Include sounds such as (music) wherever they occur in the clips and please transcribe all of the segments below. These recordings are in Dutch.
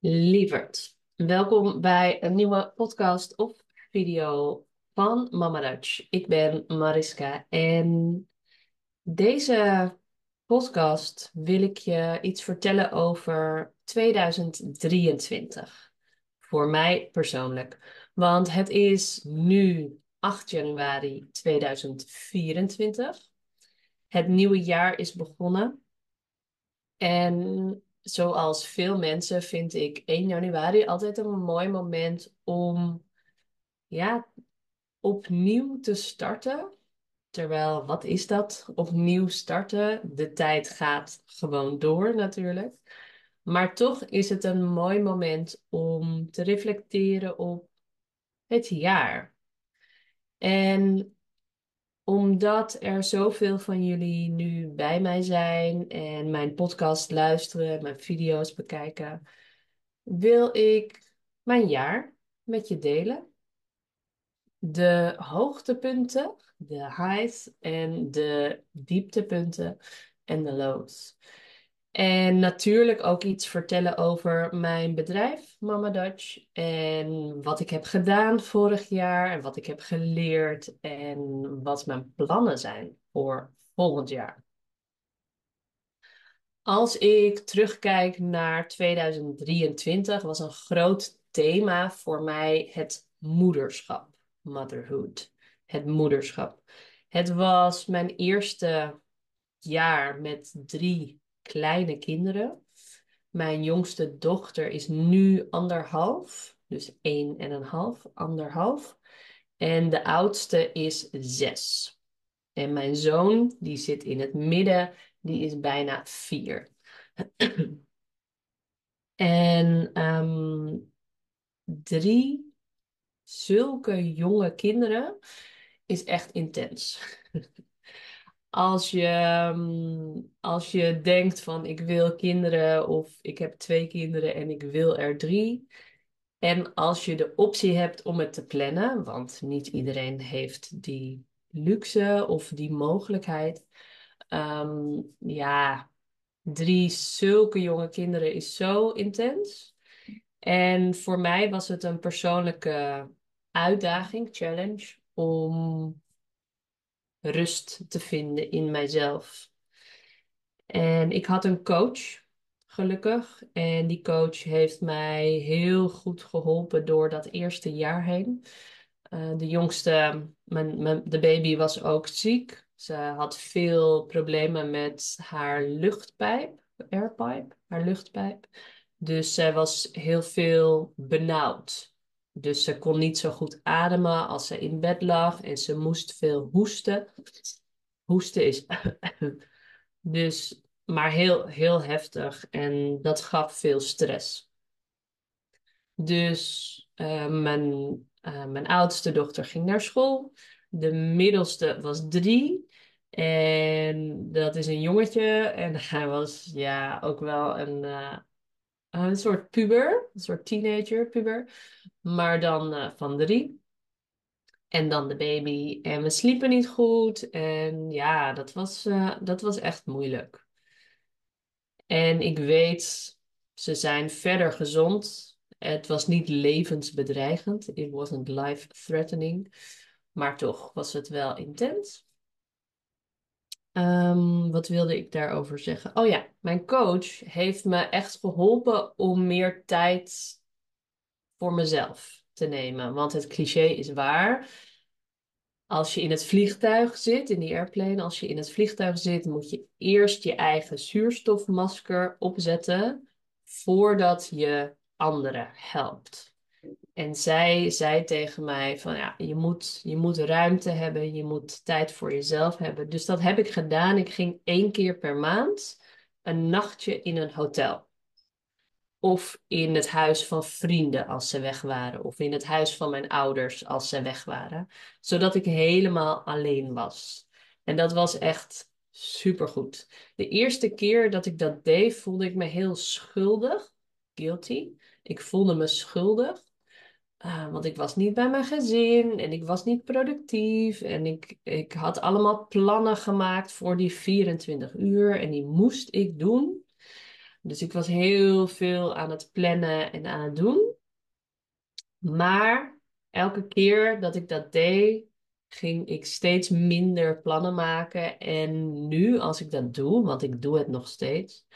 Lieverd, welkom bij een nieuwe podcast of video van Mama Dutch. Ik ben Mariska en deze podcast wil ik je iets vertellen over 2023. Voor mij persoonlijk. Want het is nu 8 januari 2024. Het nieuwe jaar is begonnen. En zoals veel mensen vind ik 1 januari altijd een mooi moment om ja, opnieuw te starten. Terwijl, wat is dat? Opnieuw starten. De tijd gaat gewoon door natuurlijk. Maar toch is het een mooi moment om te reflecteren op het jaar. En omdat er zoveel van jullie nu bij mij zijn en mijn podcast luisteren, mijn video's bekijken, wil ik mijn jaar met je delen. De hoogtepunten, de highs en de dieptepunten en de lows. En natuurlijk ook iets vertellen over mijn bedrijf, Mama Dutch. En wat ik heb gedaan vorig jaar en wat ik heb geleerd en wat mijn plannen zijn voor volgend jaar. Als ik terugkijk naar 2023, was een groot thema voor mij het moederschap, motherhood, het moederschap. Het was mijn eerste jaar met drie kleine kinderen. Mijn jongste dochter is nu anderhalf, dus één en een half, anderhalf. En de oudste is zes. En mijn zoon, die zit in het midden, die is bijna vier. (clears throat) en ehm, drie zulke jonge kinderen is echt intens. (laughs) als je, ehm, als je denkt van ik wil kinderen of ik heb twee kinderen en ik wil er drie. En als je de optie hebt om het te plannen, want niet iedereen heeft die luxe of die mogelijkheid. Ehm, ja, drie zulke jonge kinderen is zo intens. En voor mij was het een persoonlijke uitdaging, challenge, om rust te vinden in mijzelf. En ik had een coach, gelukkig. En die coach heeft mij heel goed geholpen door dat eerste jaar heen. Uh, de jongste, mijn, mijn, de baby was ook ziek. Ze had veel problemen met haar luchtpijp, airpipe, haar luchtpijp. Dus zij was heel veel benauwd. Dus ze kon niet zo goed ademen als ze in bed lag en ze moest veel hoesten. Hoesten is (laughs) dus, maar heel, heel heftig en dat gaf veel stress. Dus uh, mijn, uh, mijn oudste dochter ging naar school. De middelste was drie. En dat is een jongetje. En (laughs) hij was ja ook wel een, uh, een soort puber. Een soort teenager, puber maar dan uh, van drie. En dan de baby. En we sliepen niet goed. En ja, dat was, uh, dat was echt moeilijk. En ik weet, ze zijn verder gezond. Het was niet levensbedreigend. It wasn't life-threatening. Maar toch was het wel intens. Um, wat wilde ik daarover zeggen? Oh ja, mijn coach heeft me echt geholpen om meer tijd voor mezelf te nemen. Want het cliché is waar. Als je in het vliegtuig zit, in die airplane, als je in het vliegtuig zit, moet je eerst je eigen zuurstofmasker opzetten voordat je anderen helpt. En zij zei tegen mij van ja, je moet, je moet ruimte hebben, je moet tijd voor jezelf hebben. Dus dat heb ik gedaan. Ik ging één keer per maand een nachtje in een hotel. Of in het huis van vrienden als ze weg waren. Of in het huis van mijn ouders als ze weg waren. Zodat ik helemaal alleen was. En dat was echt supergoed. De eerste keer dat ik dat deed, voelde ik me heel schuldig. Guilty. Ik voelde me schuldig. Uh, want ik was niet bij mijn gezin en ik was niet productief. En ik, ik had allemaal plannen gemaakt voor die 24 uur en die moest ik doen. Dus ik was heel veel aan het plannen en aan het doen. Maar elke keer dat ik dat deed, ging ik steeds minder plannen maken. En nu, als ik dat doe, want ik doe het nog steeds,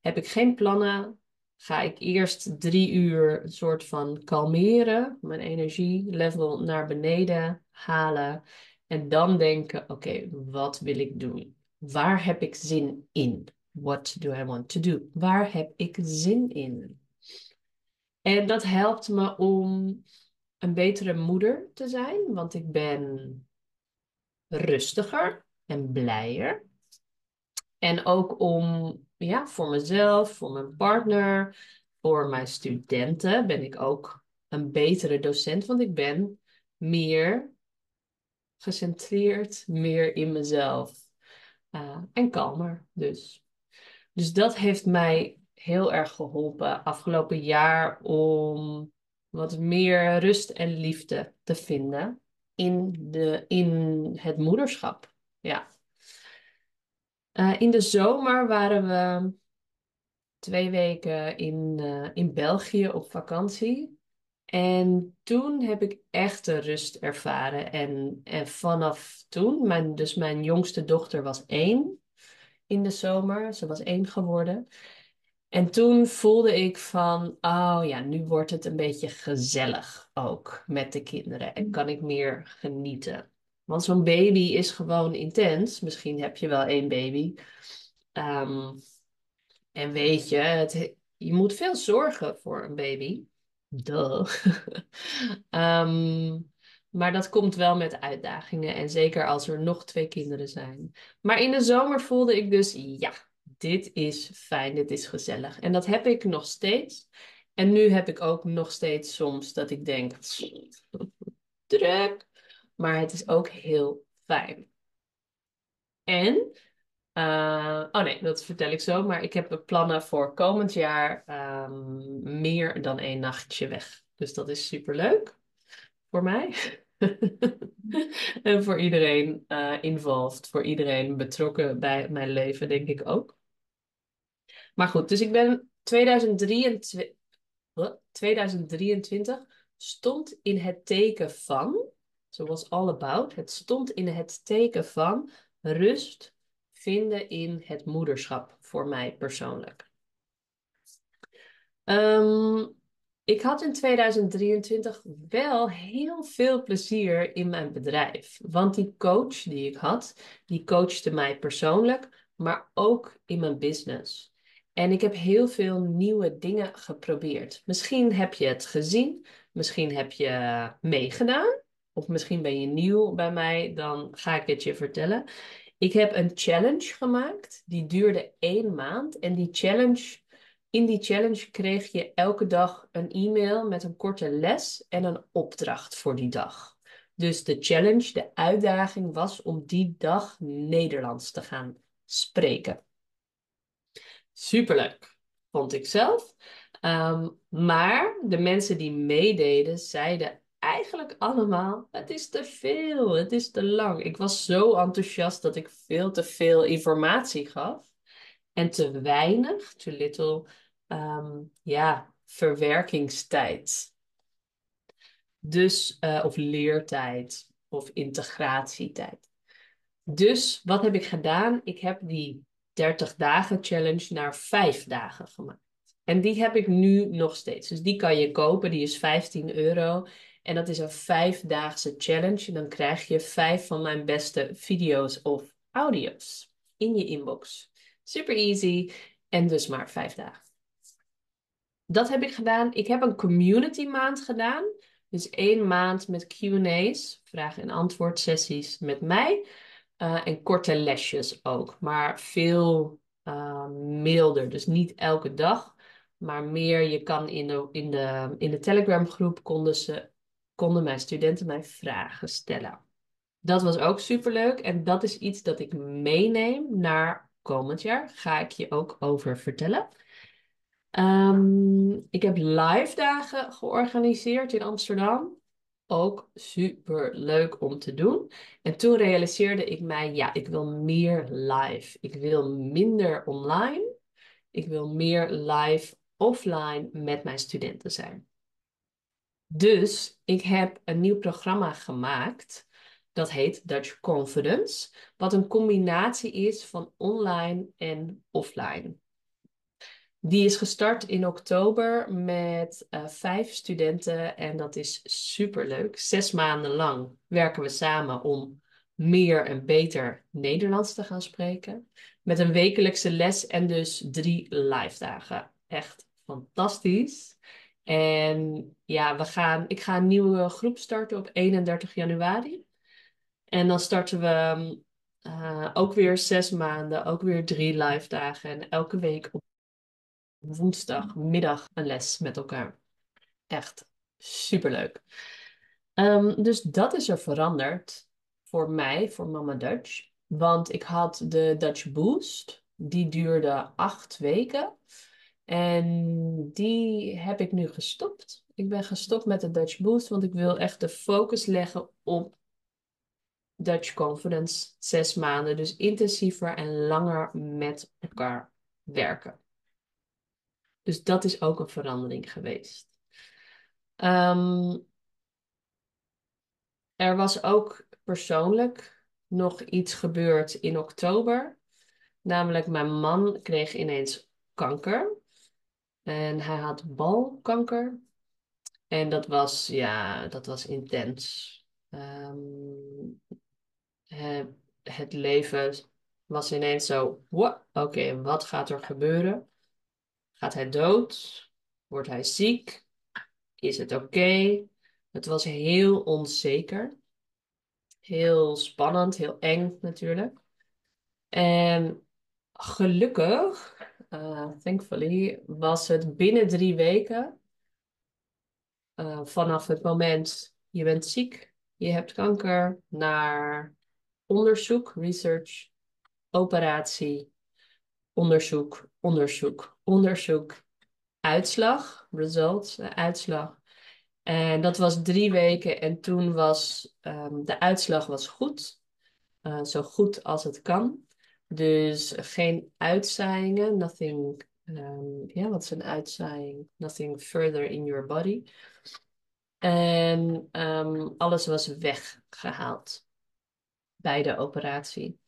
heb ik geen plannen. Ga ik eerst drie uur een soort van kalmeren, mijn energielevel naar beneden halen. En dan denken: oké, wat wil ik doen? Waar heb ik zin in? What do I want to do? Waar heb ik zin in? En dat helpt me om een betere moeder te zijn, want ik ben rustiger en blijer. En ook om, ja, voor mezelf, voor mijn partner, voor mijn studenten ben ik ook een betere docent, want ik ben meer gecentreerd, meer in mezelf uh, en kalmer dus. Dus dat heeft mij heel erg geholpen afgelopen jaar om wat meer rust en liefde te vinden in, de, in het moederschap. Ja. Uh, in de zomer waren we twee weken in, uh, in België op vakantie. En toen heb ik echt de rust ervaren. En, en vanaf toen, mijn, dus mijn jongste dochter was één in de zomer. Ze was één geworden. En toen voelde ik van, oh ja, nu wordt het een beetje gezellig ook met de kinderen. En kan ik meer genieten. Want zo'n baby is gewoon intens. Misschien heb je wel één baby. Um, en weet je, je moet veel zorgen voor een baby. Duh. um, (laughs) maar dat komt wel met uitdagingen. En zeker als er nog twee kinderen zijn. Maar in de zomer voelde ik dus, ja, dit is fijn, dit is gezellig. En dat heb ik nog steeds. En nu heb ik ook nog steeds soms dat ik denk, (laughs) druk. Maar het is ook heel fijn. En, uh, oh nee, dat vertel ik zo. Maar ik heb plannen voor komend jaar um, meer dan één nachtje weg. Dus dat is super leuk voor mij. (laughs) en voor iedereen uh, involved, voor iedereen betrokken bij mijn leven, denk ik ook. Maar goed, dus ik ben 2023, 2023 stond in het teken van, zoals all about, het stond in het teken van rust vinden in het moederschap voor mij persoonlijk. Um, ik had in 2023 wel heel veel plezier in mijn bedrijf. Want die coach die ik had, die coachte mij persoonlijk, maar ook in mijn business. En ik heb heel veel nieuwe dingen geprobeerd. Misschien heb je het gezien, misschien heb je meegedaan, of misschien ben je nieuw bij mij, dan ga ik het je vertellen. Ik heb een challenge gemaakt, die duurde één maand. En die challenge in die challenge kreeg je elke dag een e-mail met een korte les en een opdracht voor die dag. Dus de challenge, de uitdaging was om die dag Nederlands te gaan spreken. Superleuk, vond ik zelf. Ehm, maar de mensen die meededen zeiden eigenlijk allemaal: het is te veel, het is te lang. Ik was zo enthousiast dat ik veel te veel informatie gaf. En te weinig, too little, um, ja, verwerkingstijd. Dus, uh, of leertijd, of integratietijd. Dus wat heb ik gedaan? Ik heb die 30 dagen challenge naar 5 dagen gemaakt. En die heb ik nu nog steeds. Dus die kan je kopen, die is 15 euro. En dat is een vijfdaagse challenge. Dan krijg je vijf van mijn beste video's of audio's in je inbox. Super easy en dus maar vijf dagen. Dat heb ik gedaan. Ik heb een community maand gedaan. Dus één maand met QA's, vraag- en antwoord sessies met mij. Uh, en korte lesjes ook, maar veel uh, milder. Dus niet elke dag, maar meer. Je kan in de, in de, in de Telegram groep konden, ze, konden mijn studenten mij vragen stellen. Dat was ook superleuk en dat is iets dat ik meeneem naar komend jaar. Ga ik je ook over vertellen. Um, ik heb live dagen georganiseerd in Amsterdam. Ook super leuk om te doen. En toen realiseerde ik mij, ja, ik wil meer live. Ik wil minder online. Ik wil meer live offline met mijn studenten zijn. Dus ik heb een nieuw programma gemaakt. Dat heet Dutch Confidence, wat een combinatie is van online en offline. Die is gestart in oktober met uh, vijf studenten en dat is superleuk. Zes maanden lang werken we samen om meer en beter Nederlands te gaan spreken. Met een wekelijkse les en dus drie live dagen. Echt fantastisch. En ja, we gaan, ik ga een nieuwe groep starten op 31 januari. En dan starten we uh, ook weer zes maanden, ook weer drie live dagen. En elke week op woensdagmiddag een les met elkaar. Echt superleuk. Um, dus dat is er veranderd voor mij, voor Mama Dutch. Want ik had de Dutch Boost. Die duurde acht weken. En die heb ik nu gestopt. Ik ben gestopt met de Dutch Boost, want ik wil echt de focus leggen op Dutch Confidence. Zes maanden, dus intensiever en langer met elkaar werken. Dus dat is ook een verandering geweest. Um, er was ook persoonlijk nog iets gebeurd in oktober. Namelijk, mijn man kreeg ineens kanker. En hij had balkanker. En dat was, ja, dat was intens. Um, het leven was ineens zo, oké, wat gaat er gebeuren? Gaat hij dood? Wordt hij ziek? Is het oké? Het was heel onzeker. Heel spannend, heel eng natuurlijk. En gelukkig, uh, thankfully, was het binnen drie weken uh, vanaf het moment je bent ziek, je hebt kanker, naar onderzoek, research, operatie, onderzoek, onderzoek, onderzoek, uitslag, results, eh, uitslag. En dat was drie weken en toen was um, de uitslag was goed, zo goed als het kan. Dus geen uitzaaiingen, nothing, um, ja, wat is een uitzaaiing? Nothing further in your body. En um, alles was weggehaald bij de operatie.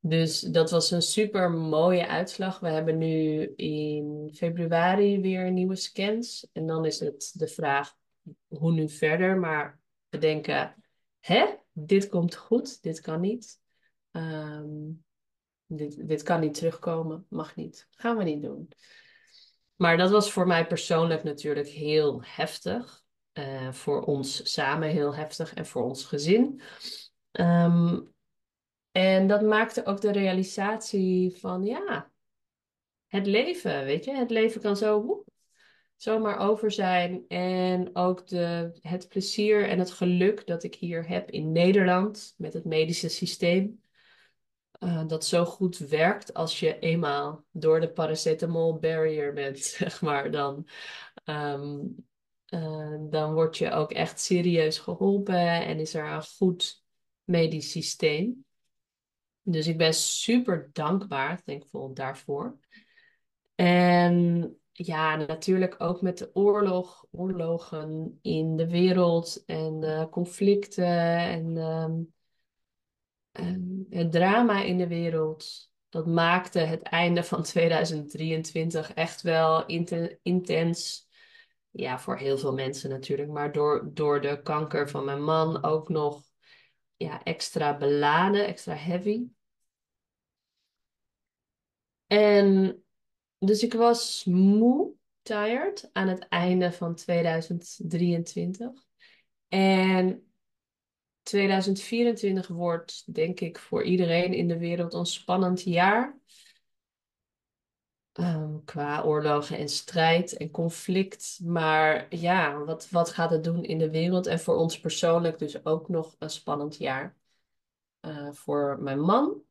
Dus dat was een super mooie uitslag. We hebben nu in februari weer nieuwe scans. En dan is het de vraag hoe nu verder. Maar we denken, hè, dit komt goed, dit kan niet. Um, dit, kan niet terugkomen, mag niet. Gaan we niet doen. Maar dat was voor mij persoonlijk natuurlijk heel heftig. Uh, voor ons samen heel heftig en voor ons gezin. Um, en dat maakte ook de realisatie van, ja, het leven, weet je, het leven kan zo zomaar over zijn. En ook de, het plezier en het geluk dat ik hier heb in Nederland met het medische systeem. Uh, dat zo goed werkt als je eenmaal door de paracetamol barrier bent, (laughs) zeg maar. Dan, um, dan word je ook echt serieus geholpen en is er een goed medisch systeem. Dus ik ben super dankbaar, thankful daarvoor. En ja, natuurlijk ook met de oorlog, oorlogen in de wereld en conflicten en, um, het drama in de wereld. Dat maakte het einde van 2023 echt wel intens. Ja, voor heel veel mensen natuurlijk. Maar door, door de kanker van mijn man ook nog ja, extra beladen, extra heavy. En dus ik was moe, tired, aan het einde van 2023. En 2024 wordt, denk ik, voor iedereen in de wereld een spannend jaar. Um, qua oorlogen en strijd en conflict. Maar ja, wat, wat gaat het doen in de wereld? En voor ons persoonlijk dus ook nog een spannend jaar. Uh, voor mijn man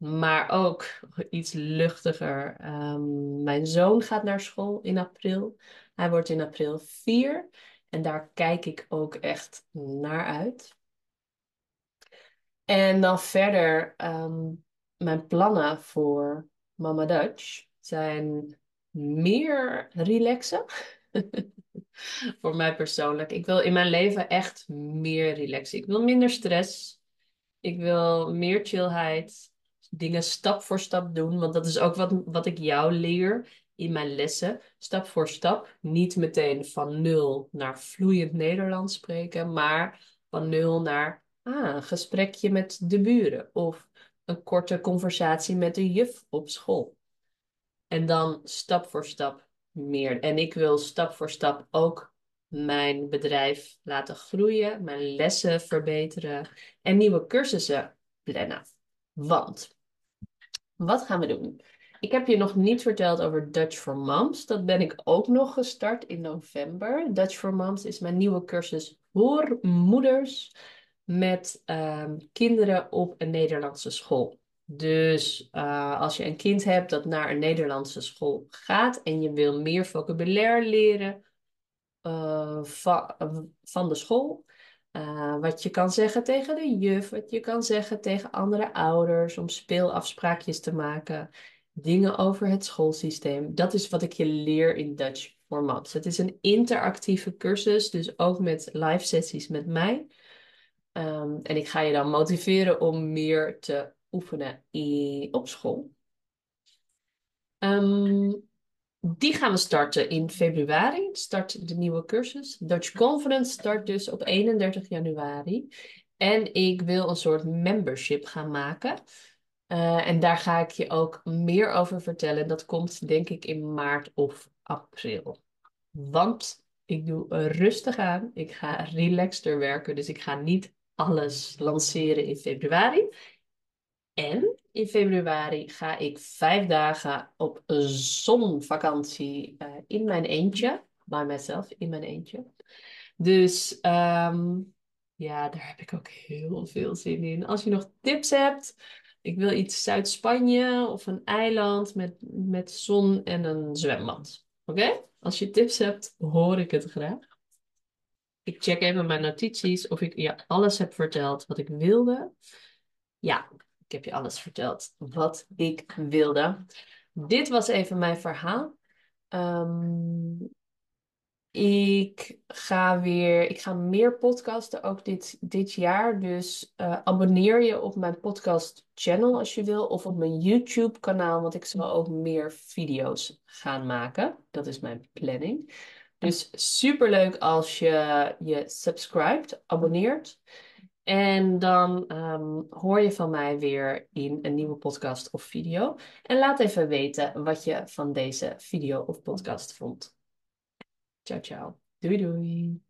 maar ook iets luchtiger. Um, mijn zoon gaat naar school in april. Hij wordt in april vier. En daar kijk ik ook echt naar uit. En dan verder um, mijn plannen voor Mama Dutch. zijn meer relaxen. (laughs) Voor mij persoonlijk. Ik wil in mijn leven echt meer relaxen. Ik wil minder stress. Ik wil meer chillheid. Dingen stap voor stap doen. Want dat is ook wat, wat ik jou leer in mijn lessen. Stap voor stap. Niet meteen van nul naar vloeiend Nederlands spreken. Maar van nul naar ah, een gesprekje met de buren. Of een korte conversatie met de juf op school. En dan stap voor stap meer. En ik wil stap voor stap ook mijn bedrijf laten groeien, mijn lessen verbeteren en nieuwe cursussen plannen. Want, wat gaan we doen? Ik heb je nog niet verteld over Dutch for Moms. Dat ben ik ook nog gestart in november. Dutch for Moms is mijn nieuwe cursus voor moeders met ehm, kinderen op een Nederlandse school. Dus uh, als je een kind hebt dat naar een Nederlandse school gaat en je wil meer vocabulaire leren va van de school, uh, wat je kan zeggen tegen de juf, wat je kan zeggen tegen andere ouders om speelafspraakjes te maken, dingen over het schoolsysteem. Dat is wat ik je leer in Dutch for Moms. Het is een interactieve cursus, dus ook met live sessies met mij. Um, en ik ga je dan motiveren om meer te oefenen op school. Um, die gaan we starten in februari. Start de nieuwe cursus. Dutch Conference start dus op 31 januari. En ik wil een soort membership gaan maken. Uh, en daar ga ik je ook meer over vertellen. Dat komt denk ik in maart of april. Want ik doe rustig aan. Ik ga relaxter werken. Dus ik ga niet alles lanceren in februari. En in februari ga ik vijf dagen op zonvakantie uh, in mijn eentje. By myself, in mijn eentje. Dus um, ja, daar heb ik ook heel veel zin in. Als je nog tips hebt, ik wil iets Zuid-Spanje of een eiland met, met zon en een zwembad. Oké? Als je tips hebt, hoor ik het graag. Ik check even mijn notities of ik je alles heb verteld wat ik wilde. Ja, ik heb je alles verteld wat ik wilde. Dit was even mijn verhaal. Um, ik ga weer, ik ga meer podcasten ook dit, dit jaar. Dus uh, abonneer je op mijn podcast channel als je wil. Of op mijn YouTube kanaal, want ik zal ook meer video's gaan maken. Dat is mijn planning. Dus super leuk als je je subscribt, abonneert. En dan um, hoor je van mij weer in een nieuwe podcast of video. En laat even weten wat je van deze video of podcast vond. Ciao, ciao. Doei, doei.